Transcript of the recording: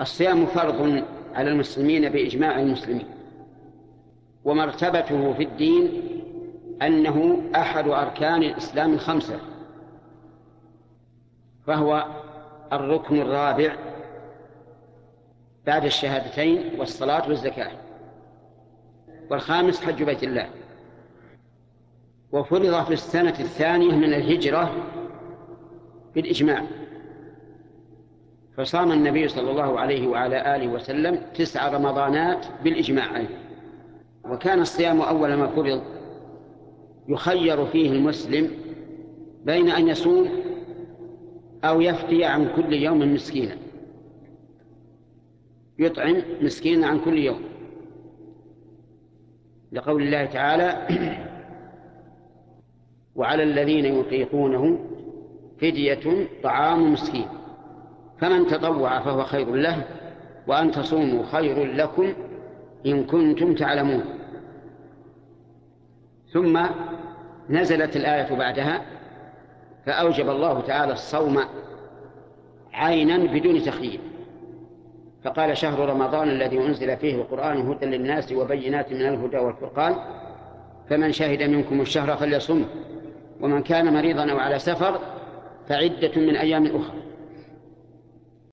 الصيام فرض على المسلمين بإجماع المسلمين. ومرتبته في الدين أنه أحد أركان الإسلام الخمسة فهو الركن الرابع بعد الشهادتين والصلاة والزكاة والخامس حج بيت الله. وفرض في السنة الثانية من الهجرة بالإجماع. فصام النبي صلى الله عليه وعلى آله وسلم تسع رمضانات بالإجماع. أيضا وكان الصيام أول ما فرض يخير فيه المسلم بين أن يصوم أو يفتي عن كل يوم مسكينا. يطعم مسكينا عن كل يوم. لقول الله تعالى وعلى الذين يطيقونه فدية طعام مسكين. فمن تطوع فهو خير له وأن تصوموا خير لكم إن كنتم تعلمون. ثم نزلت الآية بعدها فأوجب الله تعالى الصوم عينا بدون تخيير فقال شهر رمضان الذي أنزل فيه القرآن هدى للناس وبينات من الهدى والفرقان فمن شهد منكم الشهر فليصم ومن كان مريضا أو على سفر فعدة من أيام أخرى.